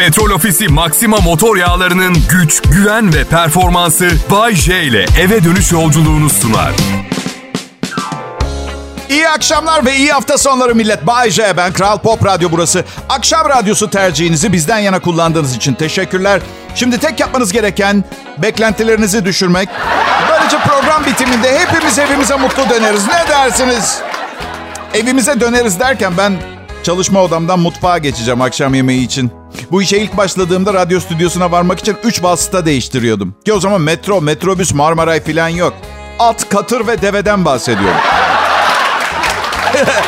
Petrol Ofisi Maxima motor yağlarının güç, güven ve performansı Bay J ile eve dönüş yolculuğunu sunar. İyi akşamlar ve iyi hafta sonları millet. Bay J ben Kral Pop Radyo burası. Akşam radyosu tercihinizi bizden yana kullandığınız için teşekkürler. Şimdi tek yapmanız gereken beklentilerinizi düşürmek. Böylece program bitiminde hepimiz evimize mutlu döneriz. Ne dersiniz? Evimize döneriz derken ben çalışma odamdan mutfağa geçeceğim akşam yemeği için. Bu işe ilk başladığımda radyo stüdyosuna varmak için 3 vasıta değiştiriyordum. Ki o zaman metro, metrobüs, Marmaray falan yok. At, katır ve deveden bahsediyorum.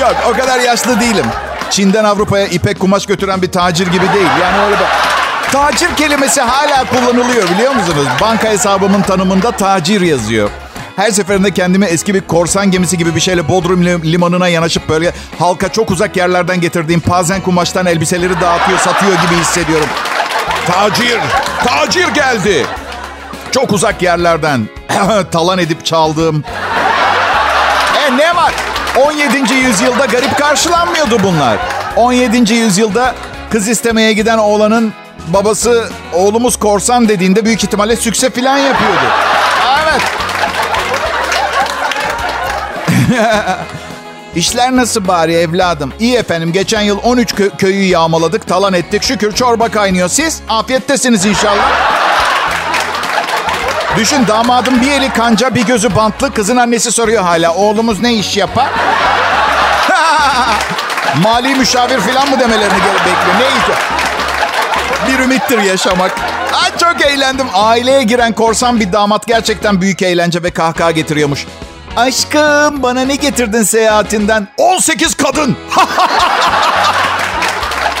Yok o kadar yaşlı değilim. Çin'den Avrupa'ya ipek kumaş götüren bir tacir gibi değil. Yani öyle bir... Tacir kelimesi hala kullanılıyor biliyor musunuz? Banka hesabımın tanımında tacir yazıyor. Her seferinde kendimi eski bir korsan gemisi gibi bir şeyle Bodrum limanına yanaşıp böyle halka çok uzak yerlerden getirdiğim pazen kumaştan elbiseleri dağıtıyor, satıyor gibi hissediyorum. Tacir, tacir geldi. Çok uzak yerlerden talan edip çaldığım. E ne var? 17. yüzyılda garip karşılanmıyordu bunlar. 17. yüzyılda kız istemeye giden oğlanın babası oğlumuz korsan dediğinde büyük ihtimalle sükse falan yapıyordu. Evet. İşler nasıl bari evladım? İyi efendim. Geçen yıl 13 kö- köyü yağmaladık, talan ettik. Şükür çorba kaynıyor. Siz afiyettesiniz inşallah. Düşün damadım bir eli kanca bir gözü bantlı. Kızın annesi soruyor hala. Oğlumuz ne iş yapar? Mali müşavir falan mı demelerini bekliyor? Ne iş? Bir ümittir yaşamak. Ay çok eğlendim. Aileye giren korsan bir damat gerçekten büyük eğlence ve kahkaha getiriyormuş. Aşkım bana ne getirdin seyahatinden? 18 kadın.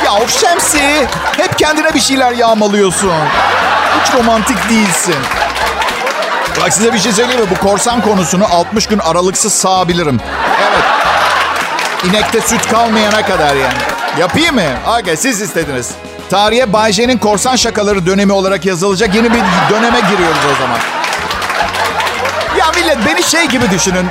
ya of Şemsi. Hep kendine bir şeyler yağmalıyorsun. Hiç romantik değilsin. Bak size bir şey söyleyeyim mi? Bu korsan konusunu 60 gün aralıksız sağabilirim. Evet. İnekte süt kalmayana kadar yani. Yapayım mı? Okay, siz istediniz. Tarihe Bay J'nin korsan şakaları dönemi olarak yazılacak yeni bir döneme giriyoruz o zaman. Ya millet beni şey gibi düşünün.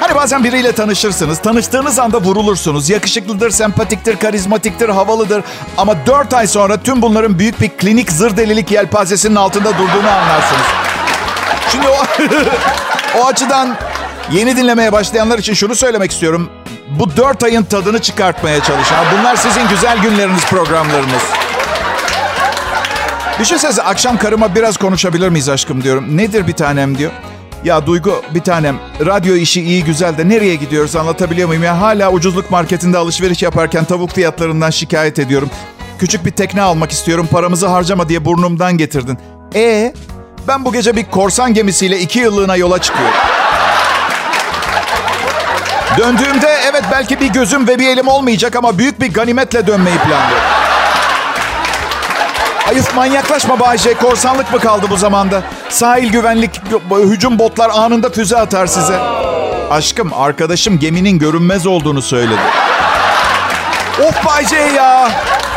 Hani bazen biriyle tanışırsınız. Tanıştığınız anda vurulursunuz. Yakışıklıdır, sempatiktir, karizmatiktir, havalıdır. Ama 4 ay sonra tüm bunların büyük bir klinik zır delilik yelpazesinin altında durduğunu anlarsınız. Şimdi o, o açıdan yeni dinlemeye başlayanlar için şunu söylemek istiyorum. Bu dört ayın tadını çıkartmaya çalışın. Bunlar sizin güzel günleriniz, programlarınız. Düşünsenize akşam karıma biraz konuşabilir miyiz aşkım diyorum. Nedir bir tanem diyor. Ya Duygu bir tanem radyo işi iyi güzel de nereye gidiyoruz anlatabiliyor muyum? Ya hala ucuzluk marketinde alışveriş yaparken tavuk fiyatlarından şikayet ediyorum. Küçük bir tekne almak istiyorum paramızı harcama diye burnumdan getirdin. E ben bu gece bir korsan gemisiyle iki yıllığına yola çıkıyorum. Döndüğümde evet belki bir gözüm ve bir elim olmayacak ama büyük bir ganimetle dönmeyi planlıyorum. Ayıp manyaklaşma Bayce. Korsanlık mı kaldı bu zamanda? Sahil güvenlik hücum botlar anında füze atar size. Aşkım arkadaşım geminin görünmez olduğunu söyledi. Of Bayce ya.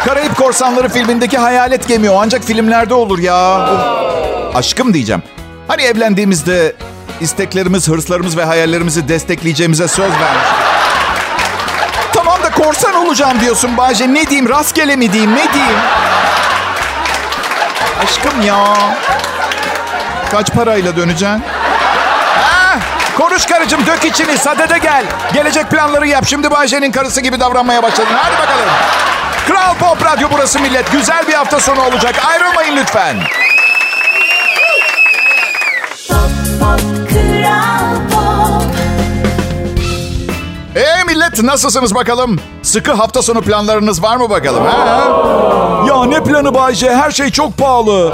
Karayip Korsanları filmindeki hayalet gemi o ancak filmlerde olur ya. Of. Aşkım diyeceğim. Hani evlendiğimizde isteklerimiz, hırslarımız ve hayallerimizi destekleyeceğimize söz vermiştik. Tamam da korsan olacağım diyorsun Bayce. Ne diyeyim? Rastgele mi diyeyim? Ne diyeyim? Aşkım ya. Kaç parayla döneceksin? Ha, konuş karıcığım dök içini sadede gel. Gelecek planları yap. Şimdi Bayce'nin karısı gibi davranmaya başladın. Hadi bakalım. Kral Pop Radyo burası millet. Güzel bir hafta sonu olacak. Ayrılmayın lütfen. Nasılsınız bakalım? Sıkı hafta sonu planlarınız var mı bakalım? Ha? Ya ne planı Bayce? Her şey çok pahalı.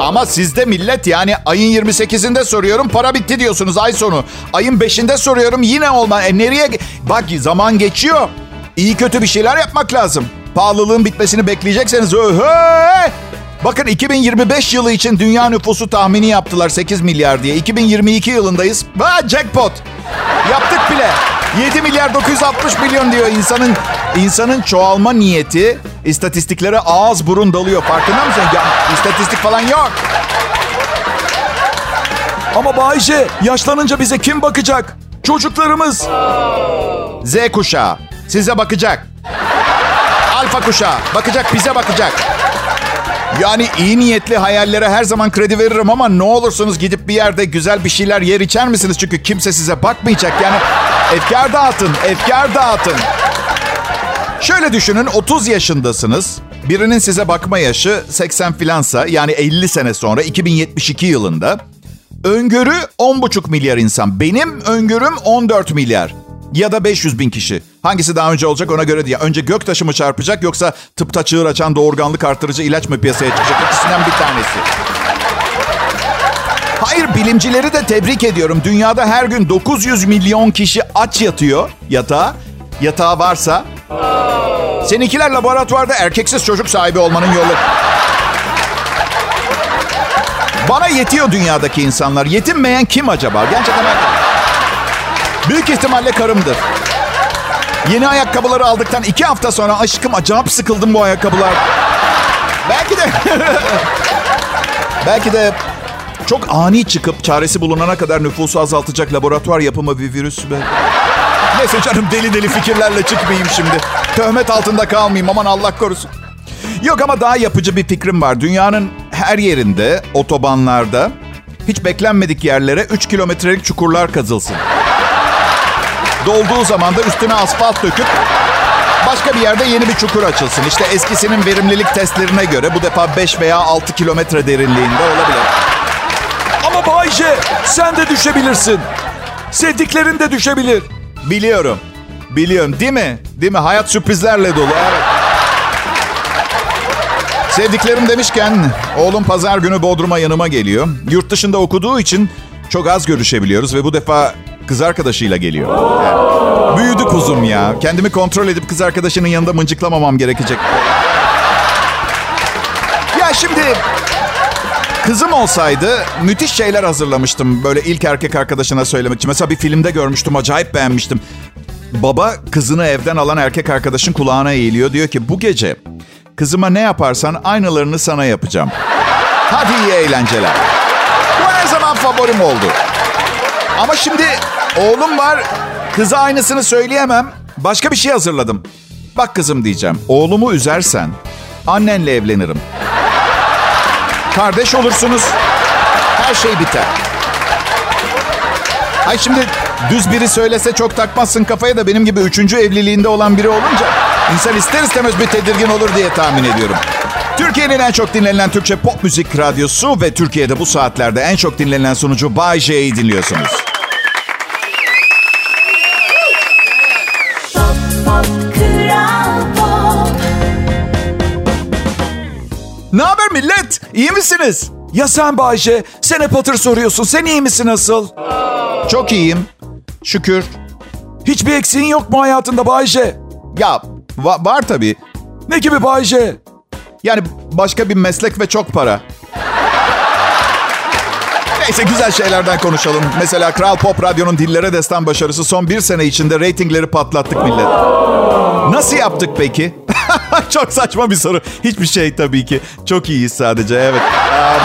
Ama sizde millet yani ayın 28'inde soruyorum para bitti diyorsunuz ay sonu. Ayın 5'inde soruyorum yine olma. E nereye? Bak zaman geçiyor. İyi kötü bir şeyler yapmak lazım. Pahalılığın bitmesini bekleyecekseniz öhe. Bakın 2025 yılı için dünya nüfusu tahmini yaptılar 8 milyar diye. 2022 yılındayız. Ha, jackpot. Yaptık bile. 7 milyar 960 milyon diyor insanın insanın çoğalma niyeti istatistiklere ağız burun dalıyor. Farkında mısın? Ya, istatistik falan yok. Ama Bayce yaşlanınca bize kim bakacak? Çocuklarımız. Z kuşağı size bakacak. alfa kuşağı. Bakacak bize bakacak. Yani iyi niyetli hayallere her zaman kredi veririm ama ne olursunuz gidip bir yerde güzel bir şeyler yer içer misiniz? Çünkü kimse size bakmayacak. Yani efkar dağıtın, efkar dağıtın. Şöyle düşünün 30 yaşındasınız. Birinin size bakma yaşı 80 filansa yani 50 sene sonra 2072 yılında. Öngörü 10,5 milyar insan. Benim öngörüm 14 milyar. Ya da 500 bin kişi. Hangisi daha önce olacak ona göre diye. Önce gök taşı mı çarpacak yoksa tıpta çığır açan doğurganlık artırıcı ilaç mı piyasaya çıkacak? İkisinden bir tanesi. Hayır bilimcileri de tebrik ediyorum. Dünyada her gün 900 milyon kişi aç yatıyor yatağa. Yatağı varsa. Seninkiler laboratuvarda erkeksiz çocuk sahibi olmanın yolu. Bana yetiyor dünyadaki insanlar. Yetinmeyen kim acaba? Gerçekten ben... Büyük ihtimalle karımdır. Yeni ayakkabıları aldıktan iki hafta sonra aşkım acayip sıkıldım bu ayakkabılar. Belki de... Belki de çok ani çıkıp çaresi bulunana kadar nüfusu azaltacak laboratuvar yapımı bir virüs be. Neyse canım deli deli fikirlerle çıkmayayım şimdi. Töhmet altında kalmayayım aman Allah korusun. Yok ama daha yapıcı bir fikrim var. Dünyanın her yerinde, otobanlarda hiç beklenmedik yerlere 3 kilometrelik çukurlar kazılsın. Dolduğu zaman da üstüne asfalt döküp başka bir yerde yeni bir çukur açılsın. İşte eskisinin verimlilik testlerine göre bu defa 5 veya 6 kilometre derinliğinde olabilir. Ama Bayce sen de düşebilirsin. Sevdiklerin de düşebilir. Biliyorum. Biliyorum değil mi? Değil mi? Hayat sürprizlerle dolu. Evet. Sevdiklerim demişken oğlum pazar günü Bodrum'a yanıma geliyor. Yurt dışında okuduğu için çok az görüşebiliyoruz ve bu defa kız arkadaşıyla geliyor. Yani büyüdü kuzum ya. Kendimi kontrol edip kız arkadaşının yanında mıncıklamamam gerekecek. Ya şimdi kızım olsaydı müthiş şeyler hazırlamıştım. Böyle ilk erkek arkadaşına söylemek için. Mesela bir filmde görmüştüm acayip beğenmiştim. Baba kızını evden alan erkek arkadaşın kulağına eğiliyor. Diyor ki bu gece kızıma ne yaparsan aynılarını sana yapacağım. Hadi iyi eğlenceler. Bu her zaman favorim oldu. Ama şimdi oğlum var. Kıza aynısını söyleyemem. Başka bir şey hazırladım. Bak kızım diyeceğim. Oğlumu üzersen annenle evlenirim. Kardeş olursunuz. Her şey biter. Ay şimdi düz biri söylese çok takmazsın kafaya da benim gibi üçüncü evliliğinde olan biri olunca insan ister istemez bir tedirgin olur diye tahmin ediyorum. Türkiye'nin en çok dinlenen Türkçe pop müzik radyosu ve Türkiye'de bu saatlerde en çok dinlenen sunucu Bay J'yi dinliyorsunuz. Millet? İyi misiniz? Ya sen Bayce? Sen hep hatır soruyorsun. Sen iyi misin asıl? Çok iyiyim. Şükür. Hiçbir eksiğin yok mu hayatında Bayce? Ya va- var tabii. Ne gibi Bayce? Yani başka bir meslek ve çok para. Neyse güzel şeylerden konuşalım. Mesela Kral Pop Radyo'nun dillere destan başarısı son bir sene içinde reytingleri patlattık millet. Nasıl yaptık peki? Çok saçma bir soru. Hiçbir şey tabii ki. Çok iyiyiz sadece evet. Um,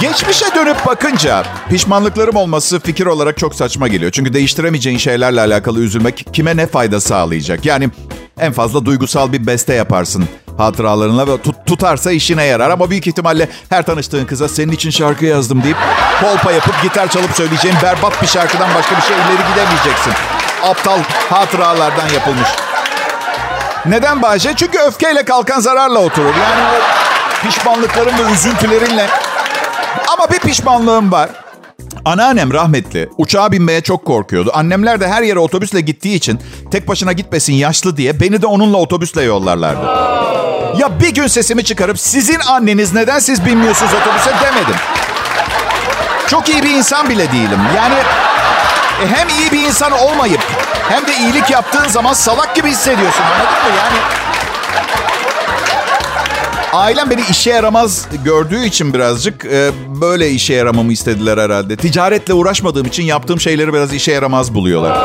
Geçmişe dönüp bakınca pişmanlıklarım olması fikir olarak çok saçma geliyor. Çünkü değiştiremeyeceğin şeylerle alakalı üzülmek kime ne fayda sağlayacak? Yani en fazla duygusal bir beste yaparsın hatıralarınla ve tut, tutarsa işine yarar. Ama büyük ihtimalle her tanıştığın kıza senin için şarkı yazdım deyip kolpa yapıp gitar çalıp söyleyeceğin berbat bir şarkıdan başka bir şey ileri gidemeyeceksin. Aptal hatıralardan yapılmış. Neden Bahçe? Çünkü öfkeyle kalkan zararla oturur. Yani o pişmanlıkların ve üzüntülerinle. Ama bir pişmanlığım var. Anneannem rahmetli uçağa binmeye çok korkuyordu. Annemler de her yere otobüsle gittiği için tek başına gitmesin yaşlı diye beni de onunla otobüsle yollarlardı. Ya bir gün sesimi çıkarıp sizin anneniz neden siz binmiyorsunuz otobüse demedim. Çok iyi bir insan bile değilim. Yani e, hem iyi bir insan olmayıp hem de iyilik yaptığın zaman salak gibi hissediyorsun anladın mı? Yani Ailem beni işe yaramaz gördüğü için birazcık e, böyle işe yaramamı istediler herhalde. Ticaretle uğraşmadığım için yaptığım şeyleri biraz işe yaramaz buluyorlar.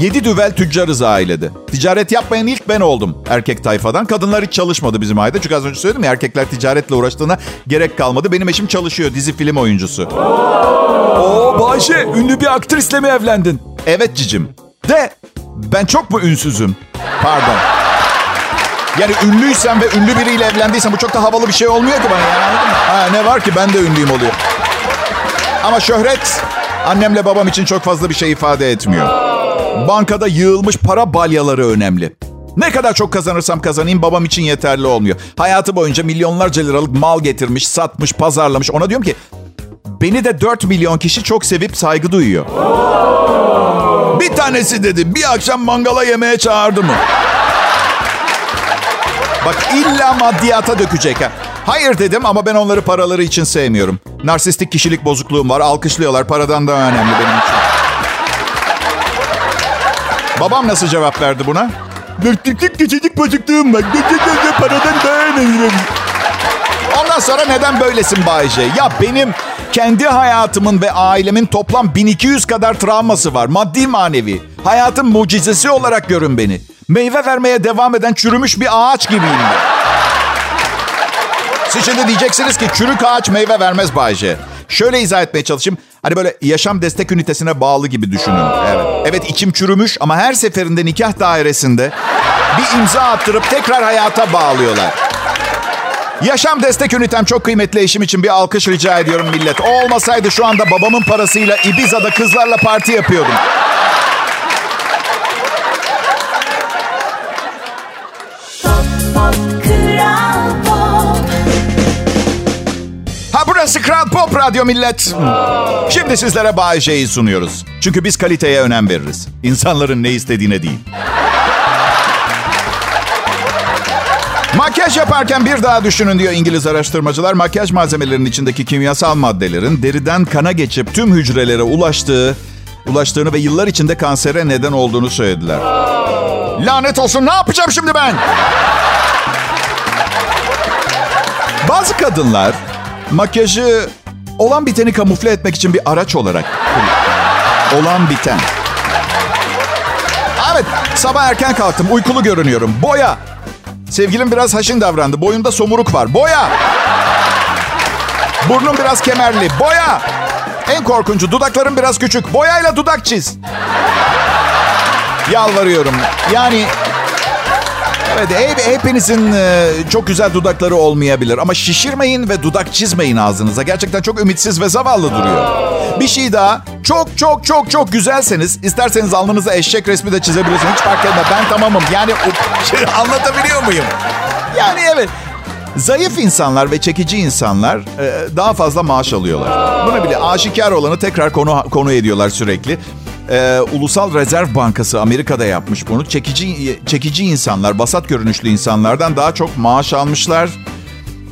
Yedi düvel tüccarız ailede. Ticaret yapmayan ilk ben oldum erkek tayfadan. Kadınlar hiç çalışmadı bizim ailede. Çünkü az önce söyledim ya erkekler ticaretle uğraştığına gerek kalmadı. Benim eşim çalışıyor dizi film oyuncusu. Oo Bayce ünlü bir aktrisle mi evlendin? Evet cicim. De Ben çok mu ünsüzüm? Pardon. Yani ünlüysem ve ünlü biriyle evlendiysem bu çok da havalı bir şey olmuyor ki bana yani? Ha, ne var ki ben de ünlüyüm oluyor. Ama şöhret annemle babam için çok fazla bir şey ifade etmiyor. Bankada yığılmış para balyaları önemli. Ne kadar çok kazanırsam kazanayım babam için yeterli olmuyor. Hayatı boyunca milyonlarca liralık mal getirmiş, satmış, pazarlamış. Ona diyorum ki beni de 4 milyon kişi çok sevip saygı duyuyor. Bir tanesi dedi bir akşam mangala yemeğe çağırdı mı? Bak illa maddiyata dökecek. ha. Hayır dedim ama ben onları paraları için sevmiyorum. Narsistik kişilik bozukluğum var. Alkışlıyorlar. Paradan daha önemli benim için. Babam nasıl cevap verdi buna? Narsistik kişilik bozukluğum var. Paradan daha. Ondan sonra neden böylesin Bayce? Ya benim kendi hayatımın ve ailemin toplam 1200 kadar travması var. Maddi manevi. Hayatın mucizesi olarak görün beni. Meyve vermeye devam eden çürümüş bir ağaç gibiyim ben. Siz şimdi diyeceksiniz ki çürük ağaç meyve vermez Bayce. Şöyle izah etmeye çalışayım. Hani böyle yaşam destek ünitesine bağlı gibi düşünün. Evet. Evet içim çürümüş ama her seferinde nikah dairesinde bir imza attırıp tekrar hayata bağlıyorlar. Yaşam destek ünitem çok kıymetli eşim için bir alkış rica ediyorum millet. O olmasaydı şu anda babamın parasıyla Ibiza'da kızlarla parti yapıyordum. Burası Kral Pop Radyo millet. Şimdi sizlere Bay sunuyoruz. Çünkü biz kaliteye önem veririz. İnsanların ne istediğine değil. Makyaj yaparken bir daha düşünün diyor İngiliz araştırmacılar. Makyaj malzemelerinin içindeki kimyasal maddelerin deriden kana geçip tüm hücrelere ulaştığı, ulaştığını ve yıllar içinde kansere neden olduğunu söylediler. Lanet olsun ne yapacağım şimdi ben? Bazı kadınlar makyajı olan biteni kamufle etmek için bir araç olarak olan biten. Evet sabah erken kalktım uykulu görünüyorum. Boya. Sevgilim biraz haşin davrandı. Boyumda somuruk var. Boya. Burnum biraz kemerli. Boya. En korkuncu dudaklarım biraz küçük. Boyayla dudak çiz. Yalvarıyorum. Yani Evet hep, hepinizin e, çok güzel dudakları olmayabilir. Ama şişirmeyin ve dudak çizmeyin ağzınıza. Gerçekten çok ümitsiz ve zavallı duruyor. Bir şey daha. Çok çok çok çok güzelseniz isterseniz alnınıza eşek resmi de çizebilirsiniz. Hiç fark etmez. Ben tamamım. Yani anlatabiliyor muyum? Yani evet. Zayıf insanlar ve çekici insanlar e, daha fazla maaş alıyorlar. Bunu bile aşikar olanı tekrar konu konu ediyorlar sürekli. E, Ulusal Rezerv Bankası Amerika'da yapmış bunu. Çekici çekici insanlar, basat görünüşlü insanlardan daha çok maaş almışlar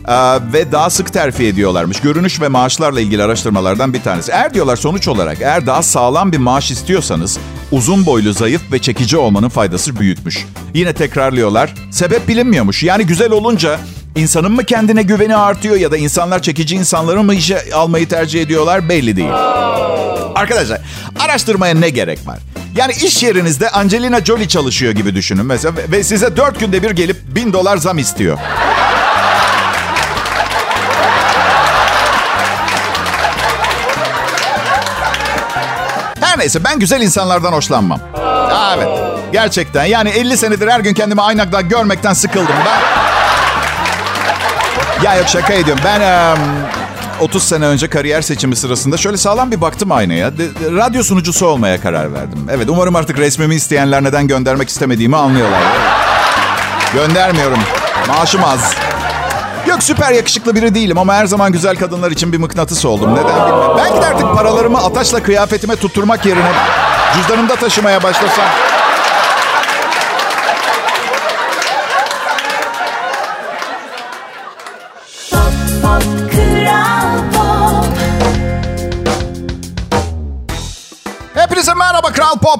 e, ve daha sık terfi ediyorlarmış. Görünüş ve maaşlarla ilgili araştırmalardan bir tanesi. Eğer diyorlar sonuç olarak eğer daha sağlam bir maaş istiyorsanız uzun boylu, zayıf ve çekici olmanın faydası büyükmüş. Yine tekrarlıyorlar. Sebep bilinmiyormuş. Yani güzel olunca insanın mı kendine güveni artıyor ya da insanlar çekici insanları mı işe almayı tercih ediyorlar belli değil. Arkadaşlar araştırmaya ne gerek var? Yani iş yerinizde Angelina Jolie çalışıyor gibi düşünün mesela ve- size dört günde bir gelip bin dolar zam istiyor. Her neyse ben güzel insanlardan hoşlanmam. Aa, evet gerçekten yani 50 senedir her gün kendimi aynakta görmekten sıkıldım ben. Ya yok şaka ediyorum ben... em, 30 sene önce kariyer seçimi sırasında şöyle sağlam bir baktım aynaya. De- de- radyo sunucusu olmaya karar verdim. Evet umarım artık resmimi isteyenler neden göndermek istemediğimi anlıyorlar. Göndermiyorum. Maaşım az. Yok süper yakışıklı biri değilim ama her zaman güzel kadınlar için bir mıknatıs oldum. Neden bilmem. Belki de artık paralarımı ataşla kıyafetime tutturmak yerine cüzdanımda taşımaya başlasam.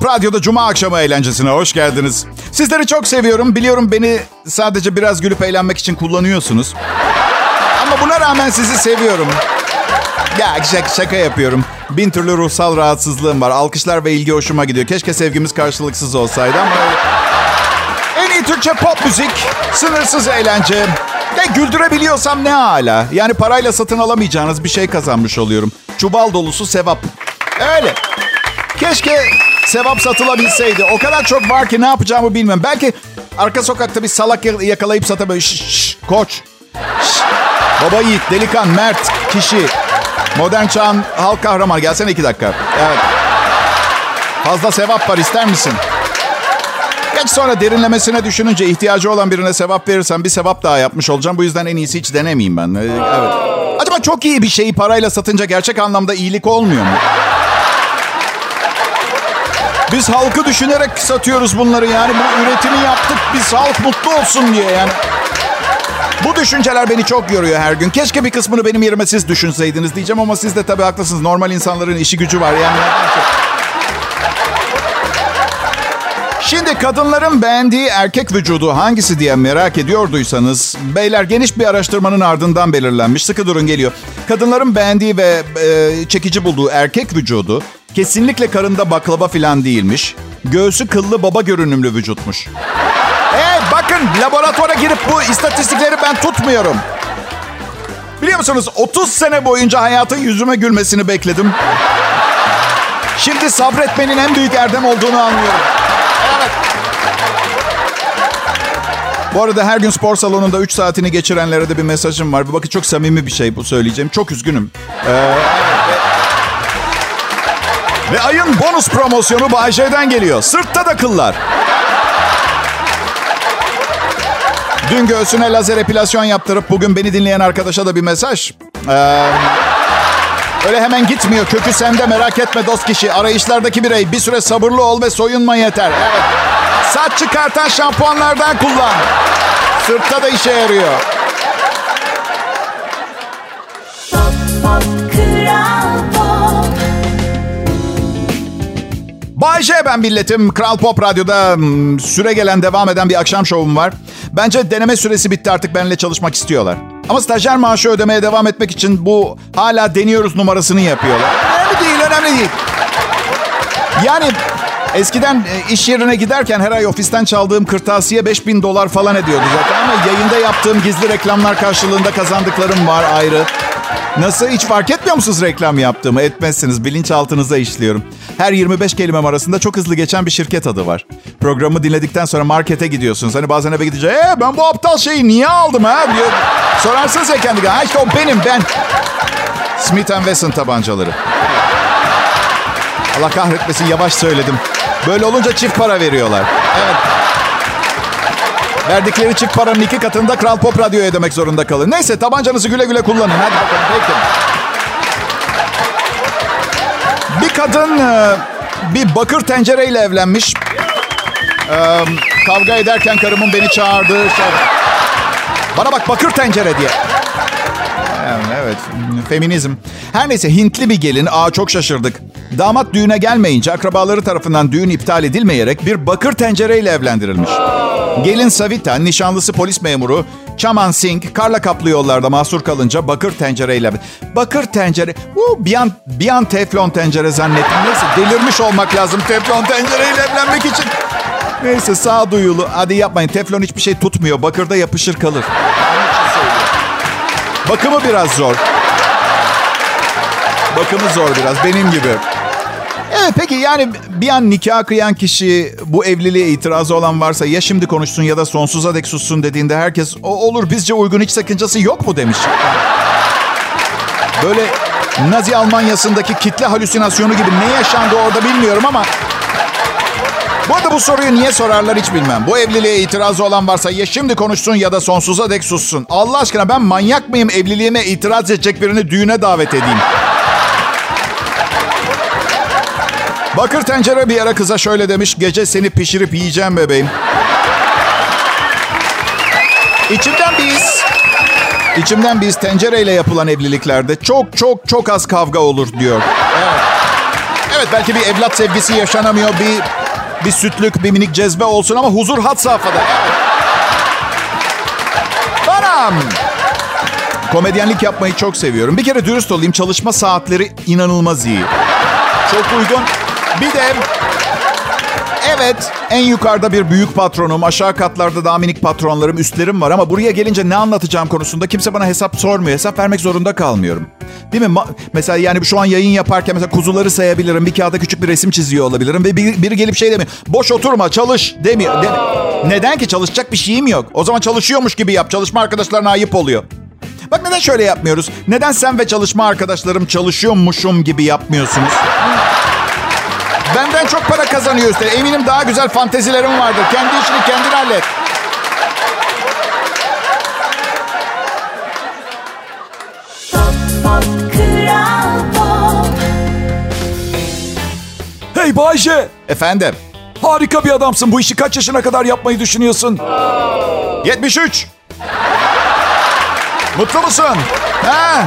Radyo'da Cuma akşamı eğlencesine hoş geldiniz. Sizleri çok seviyorum. Biliyorum beni sadece biraz gülüp eğlenmek için kullanıyorsunuz. Ama buna rağmen sizi seviyorum. Ya şaka, şaka yapıyorum. Bin türlü ruhsal rahatsızlığım var. Alkışlar ve ilgi hoşuma gidiyor. Keşke sevgimiz karşılıksız olsaydı ama... En iyi Türkçe pop müzik, sınırsız eğlence. Ve güldürebiliyorsam ne hala. Yani parayla satın alamayacağınız bir şey kazanmış oluyorum. Çuval dolusu sevap. Öyle. Keşke sevap satılabilseydi. O kadar çok var ki ne yapacağımı bilmiyorum. Belki arka sokakta bir salak yakalayıp satabilir. Şş, şş, koç. Şş, baba yiğit, delikan, mert, kişi. Modern çağın halk kahramanı. Gelsene iki dakika. Evet. Fazla sevap var ister misin? Geç sonra derinlemesine düşününce ihtiyacı olan birine sevap verirsen bir sevap daha yapmış olacağım. Bu yüzden en iyisi hiç denemeyeyim ben. Ee, Evet. Acaba çok iyi bir şeyi parayla satınca gerçek anlamda iyilik olmuyor mu? Biz halkı düşünerek satıyoruz bunları yani. Bu üretimi yaptık biz halk mutlu olsun diye yani. Bu düşünceler beni çok yoruyor her gün. Keşke bir kısmını benim yerime siz düşünseydiniz diyeceğim ama siz de tabii haklısınız. Normal insanların işi gücü var yani. Şimdi kadınların beğendiği erkek vücudu hangisi diye merak ediyorduysanız, beyler geniş bir araştırmanın ardından belirlenmiş. Sıkı durun geliyor. Kadınların beğendiği ve e, çekici bulduğu erkek vücudu kesinlikle karında baklava falan değilmiş. Göğsü kıllı baba görünümlü vücutmuş. Hey bakın laboratuvara girip bu istatistikleri ben tutmuyorum. Biliyor musunuz 30 sene boyunca hayatın yüzüme gülmesini bekledim. Şimdi sabretmenin en büyük erdem olduğunu anlıyorum. Evet. Bu arada her gün spor salonunda 3 saatini geçirenlere de bir mesajım var. Bakın çok samimi bir şey bu söyleyeceğim. Çok üzgünüm. Ee, ve, ayın bonus promosyonu Bayşe'den geliyor. Sırtta da kıllar. Dün göğsüne lazer epilasyon yaptırıp bugün beni dinleyen arkadaşa da bir mesaj. Ee, öyle hemen gitmiyor. Kökü sende merak etme dost kişi. Arayışlardaki birey. Bir süre sabırlı ol ve soyunma yeter. Evet. Saç çıkartan şampuanlardan kullan. Sırtta da işe yarıyor. Bay J ben milletim. Kral Pop Radyo'da süre gelen devam eden bir akşam şovum var. Bence deneme süresi bitti artık benimle çalışmak istiyorlar. Ama stajyer maaşı ödemeye devam etmek için bu hala deniyoruz numarasını yapıyorlar. Önemli değil, önemli değil. Yani eskiden e, iş yerine giderken her ay ofisten çaldığım kırtasiye 5000 dolar falan ediyordu zaten. Ama yayında yaptığım gizli reklamlar karşılığında kazandıklarım var ayrı. Nasıl hiç fark etmiyor musunuz reklam yaptığımı? Etmezsiniz. Bilinçaltınıza işliyorum. Her 25 kelimem arasında çok hızlı geçen bir şirket adı var. Programı dinledikten sonra markete gidiyorsunuz. Hani bazen eve gidince ee, ben bu aptal şeyi niye aldım ha diyor. Sorarsınız ya kendi ha işte o benim ben. Smith Wesson tabancaları. Allah kahretmesin yavaş söyledim. Böyle olunca çift para veriyorlar. Evet. Verdikleri çift paranın iki katında Kral Pop Radyo'ya ödemek zorunda kalın. Neyse tabancanızı güle güle kullanın. Hadi bakalım peki. Bir kadın e, bir bakır tencereyle evlenmiş. E, kavga ederken karımın beni çağırdığı şey. Bana bak bakır tencere diye. Evet, feminizm. Her neyse Hintli bir gelin. Aa çok şaşırdık. Damat düğüne gelmeyince akrabaları tarafından düğün iptal edilmeyerek bir bakır tencereyle evlendirilmiş. Gelin Savita, nişanlısı polis memuru Chaman Singh karla kaplı yollarda mahsur kalınca bakır tencereyle... Bakır tencere... Uh, bir, an, bir an teflon tencere zannettim. Neyse delirmiş olmak lazım teflon tencereyle evlenmek için. Neyse sağduyulu. Hadi yapmayın teflon hiçbir şey tutmuyor. Bakırda yapışır kalır. Bakımı biraz zor. Bakımı zor biraz benim gibi. Evet peki yani bir an nikah kıyan kişi bu evliliğe itirazı olan varsa ya şimdi konuşsun ya da sonsuza dek sussun dediğinde herkes o olur bizce uygun hiç sakıncası yok mu demiş. Böyle Nazi Almanyası'ndaki kitle halüsinasyonu gibi ne yaşandı orada bilmiyorum ama bu arada bu soruyu niye sorarlar hiç bilmem. Bu evliliğe itirazı olan varsa ya şimdi konuşsun ya da sonsuza dek sussun. Allah aşkına ben manyak mıyım evliliğime itiraz edecek birini düğüne davet edeyim. Bakır tencere bir ara kıza şöyle demiş. Gece seni pişirip yiyeceğim bebeğim. İçimden biz, içimden biz tencereyle yapılan evliliklerde çok çok çok az kavga olur diyor. Evet. Evet belki bir evlat sevgisi yaşanamıyor. Bir bir sütlük, bir minik cezbe olsun ama huzur had safhada. Evet. Komedyenlik yapmayı çok seviyorum. Bir kere dürüst olayım çalışma saatleri inanılmaz iyi. Çok uygun. Bir de Evet, en yukarıda bir büyük patronum, aşağı katlarda daha minik patronlarım, üstlerim var ama buraya gelince ne anlatacağım konusunda kimse bana hesap sormuyor. Hesap vermek zorunda kalmıyorum. Değil mi? Ma- mesela yani şu an yayın yaparken mesela kuzuları sayabilirim. Bir kağıda küçük bir resim çiziyor olabilirim. Ve bir- biri gelip şey demiyor. Boş oturma çalış demiyor. Demi- Neden ki? Çalışacak bir şeyim yok. O zaman çalışıyormuş gibi yap. Çalışma arkadaşlarına ayıp oluyor. Bak neden şöyle yapmıyoruz? Neden sen ve çalışma arkadaşlarım çalışıyormuşum gibi yapmıyorsunuz? Benden çok para kazanıyor üstelik. Eminim daha güzel fantezilerim vardır. Kendi işini kendin hallet. Hey Bayce. Efendim? Harika bir adamsın. Bu işi kaç yaşına kadar yapmayı düşünüyorsun? 73. Mutlu musun? Ha?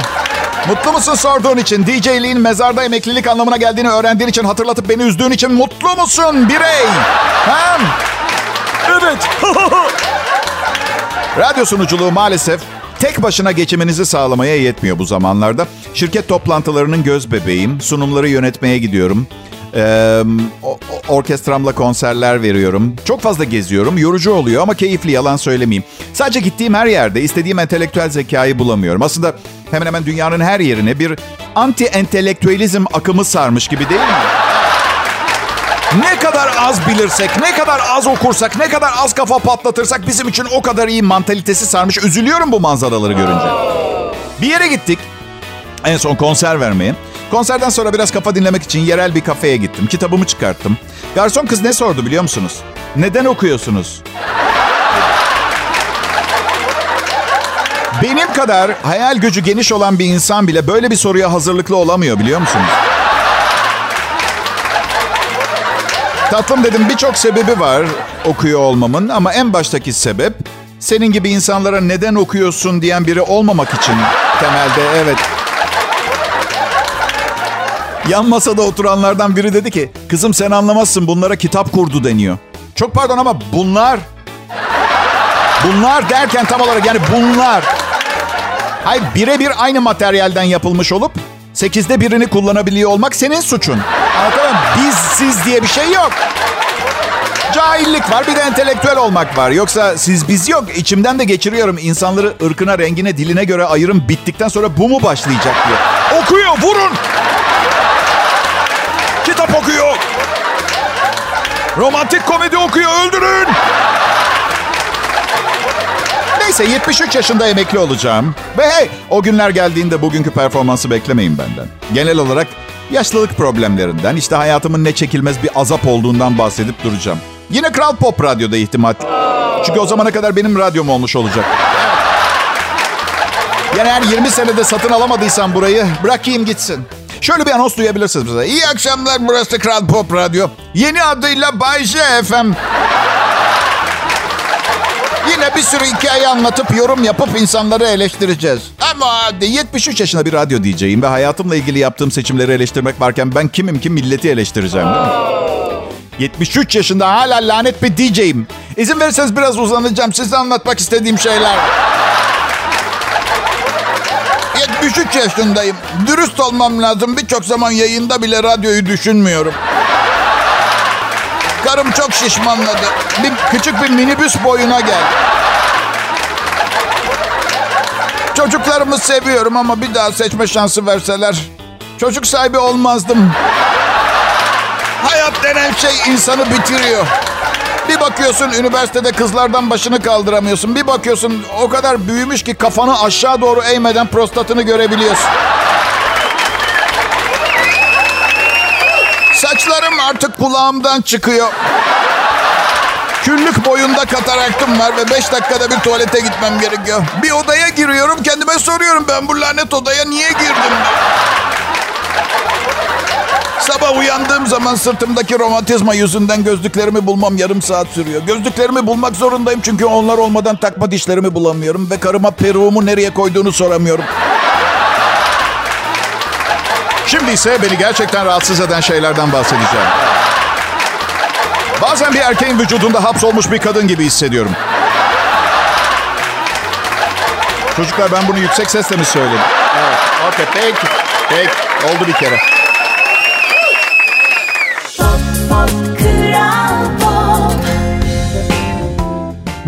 Mutlu musun sorduğun için? DJ'liğin mezarda emeklilik anlamına geldiğini öğrendiğin için hatırlatıp beni üzdüğün için mutlu musun birey? Ha? Evet. Radyo sunuculuğu maalesef tek başına geçiminizi sağlamaya yetmiyor bu zamanlarda. Şirket toplantılarının göz bebeğim. Sunumları yönetmeye gidiyorum. Ee, orkestramla konserler veriyorum. Çok fazla geziyorum. Yorucu oluyor ama keyifli yalan söylemeyeyim. Sadece gittiğim her yerde istediğim entelektüel zekayı bulamıyorum. Aslında hemen hemen dünyanın her yerine bir anti entelektüelizm akımı sarmış gibi değil mi? Ne kadar az bilirsek, ne kadar az okursak, ne kadar az kafa patlatırsak bizim için o kadar iyi mantalitesi sarmış. Üzülüyorum bu manzaraları görünce. Bir yere gittik. En son konser vermeye. Konserden sonra biraz kafa dinlemek için yerel bir kafeye gittim. Kitabımı çıkarttım. Garson kız ne sordu biliyor musunuz? Neden okuyorsunuz? Benim kadar hayal gücü geniş olan bir insan bile böyle bir soruya hazırlıklı olamıyor biliyor musunuz? Tatlım dedim birçok sebebi var okuyor olmamın ama en baştaki sebep senin gibi insanlara neden okuyorsun diyen biri olmamak için temelde evet. Yan masada oturanlardan biri dedi ki kızım sen anlamazsın bunlara kitap kurdu deniyor. Çok pardon ama bunlar bunlar derken tam olarak yani bunlar Hayır birebir aynı materyalden yapılmış olup sekizde birini kullanabiliyor olmak senin suçun. Anlatamam. Biz siz diye bir şey yok. Cahillik var bir de entelektüel olmak var. Yoksa siz biz yok. İçimden de geçiriyorum insanları ırkına, rengine, diline göre ayırım bittikten sonra bu mu başlayacak diye. Okuyor vurun. Kitap okuyor. Romantik komedi okuyor öldürün. Neyse 73 yaşında emekli olacağım. Ve hey o günler geldiğinde bugünkü performansı beklemeyin benden. Genel olarak yaşlılık problemlerinden, işte hayatımın ne çekilmez bir azap olduğundan bahsedip duracağım. Yine Kral Pop Radyo'da ihtimal. Çünkü o zamana kadar benim radyom olmuş olacak. Yani eğer 20 senede satın alamadıysam burayı bırakayım gitsin. Şöyle bir anons duyabilirsiniz bize. İyi akşamlar burası Kral Pop Radyo. Yeni adıyla Bay J FM. Yine bir sürü hikaye anlatıp yorum yapıp insanları eleştireceğiz. Ama hadi 73 yaşında bir radyo diyeceğim ve hayatımla ilgili yaptığım seçimleri eleştirmek varken ben kimim ki milleti eleştireceğim değil mi? 73 yaşında hala lanet bir DJ'im. İzin verirseniz biraz uzanacağım. Size anlatmak istediğim şeyler. 73 yaşındayım. Dürüst olmam lazım. Birçok zaman yayında bile radyoyu düşünmüyorum. Karım çok şişmanladı. Bir, küçük bir minibüs boyuna geldi. Çocuklarımı seviyorum ama bir daha seçme şansı verseler çocuk sahibi olmazdım. Hayat denen şey insanı bitiriyor. Bir bakıyorsun üniversitede kızlardan başını kaldıramıyorsun. Bir bakıyorsun o kadar büyümüş ki kafanı aşağı doğru eğmeden prostatını görebiliyorsun. Saçlarım artık kulağımdan çıkıyor. Küllük boyunda kataraktım var ve 5 dakikada bir tuvalete gitmem gerekiyor. Bir odaya giriyorum kendime soruyorum ben bu lanet odaya niye girdim. Sabah uyandığım zaman sırtımdaki romatizma yüzünden gözlüklerimi bulmam yarım saat sürüyor. Gözlüklerimi bulmak zorundayım çünkü onlar olmadan takma dişlerimi bulamıyorum ve karıma peruğumu nereye koyduğunu soramıyorum. Şimdi ise beni gerçekten rahatsız eden şeylerden bahsedeceğim. Bazen bir erkeğin vücudunda hapsolmuş bir kadın gibi hissediyorum. Çocuklar ben bunu yüksek sesle mi söyledim? Evet. Okey peki. Peki. Oldu bir kere.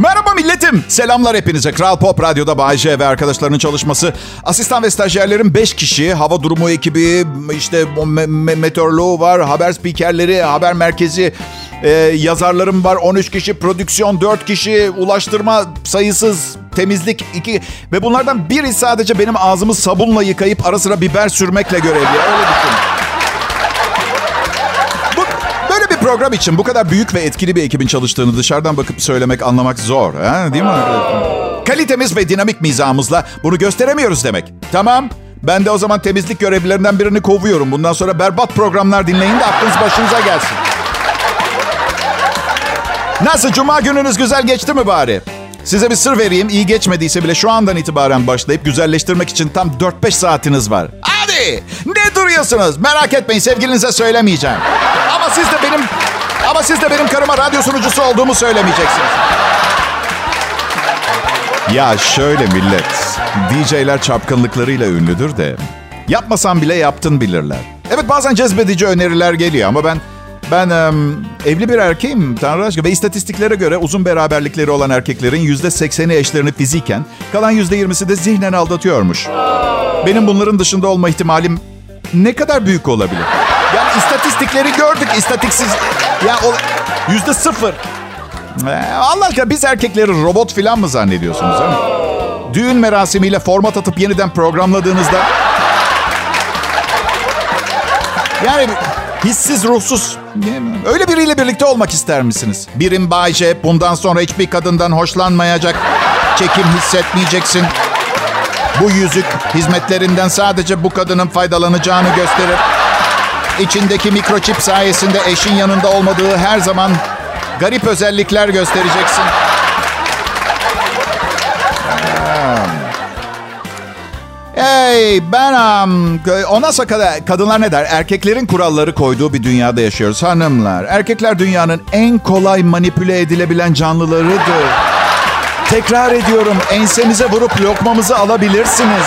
Merhaba milletim. Selamlar hepinize. Kral Pop Radyo'da Bay J ve arkadaşlarının çalışması. Asistan ve stajyerlerin 5 kişi. Hava durumu ekibi, işte me- me- meteoroloğu var, haber spikerleri, haber merkezi, e, yazarlarım var. 13 kişi, prodüksiyon 4 kişi, ulaştırma sayısız, temizlik 2. Ve bunlardan biri sadece benim ağzımı sabunla yıkayıp ara sıra biber sürmekle görevli. Öyle düşün. Program için bu kadar büyük ve etkili bir ekibin çalıştığını dışarıdan bakıp söylemek, anlamak zor. Ha, değil mi? Kalitemiz ve dinamik mizahımızla bunu gösteremiyoruz demek. Tamam. Ben de o zaman temizlik görevlilerinden birini kovuyorum. Bundan sonra berbat programlar dinleyin de aklınız başınıza gelsin. Nasıl? Cuma gününüz güzel geçti mi bari? Size bir sır vereyim. İyi geçmediyse bile şu andan itibaren başlayıp güzelleştirmek için tam 4-5 saatiniz var. Ne duruyorsunuz? Merak etmeyin sevgilinize söylemeyeceğim. Ama siz de benim ama siz de benim karıma radyo sunucusu olduğumu söylemeyeceksiniz. Ya şöyle millet. DJ'ler çapkınlıklarıyla ünlüdür de. Yapmasam bile yaptın bilirler. Evet bazen cezbedici öneriler geliyor ama ben ben em, evli bir erkeğim Tanrı aşkına ve istatistiklere göre uzun beraberlikleri olan erkeklerin yüzde sekseni eşlerini fiziken, kalan yüzde yirmisi de zihnen aldatıyormuş. Benim bunların dışında olma ihtimalim ne kadar büyük olabilir? Yani istatistikleri gördük, istatiksiz... Ya yüzde sıfır. Ee, Allah aşkına biz erkekleri robot falan mı zannediyorsunuz? Ha? Düğün merasimiyle format atıp yeniden programladığınızda... Yani hissiz, ruhsuz. Öyle biriyle birlikte olmak ister misiniz? Birim Bayce, bundan sonra hiçbir kadından hoşlanmayacak. Çekim hissetmeyeceksin. Bu yüzük hizmetlerinden sadece bu kadının faydalanacağını gösterir. İçindeki mikroçip sayesinde eşin yanında olmadığı her zaman garip özellikler göstereceksin. Hey ben um, ona kadar kadınlar ne der? Erkeklerin kuralları koyduğu bir dünyada yaşıyoruz hanımlar. Erkekler dünyanın en kolay manipüle edilebilen canlılarıdır. Tekrar ediyorum ensemize vurup lokmamızı alabilirsiniz.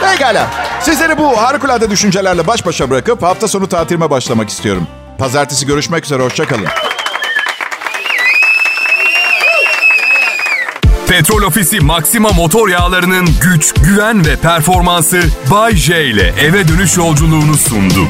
Pekala. Sizleri bu harikulade düşüncelerle baş başa bırakıp hafta sonu tatilime başlamak istiyorum. Pazartesi görüşmek üzere, hoşçakalın. Petrol Ofisi Maxima motor yağlarının güç, güven ve performansı Bay J ile eve dönüş yolculuğunu sundu.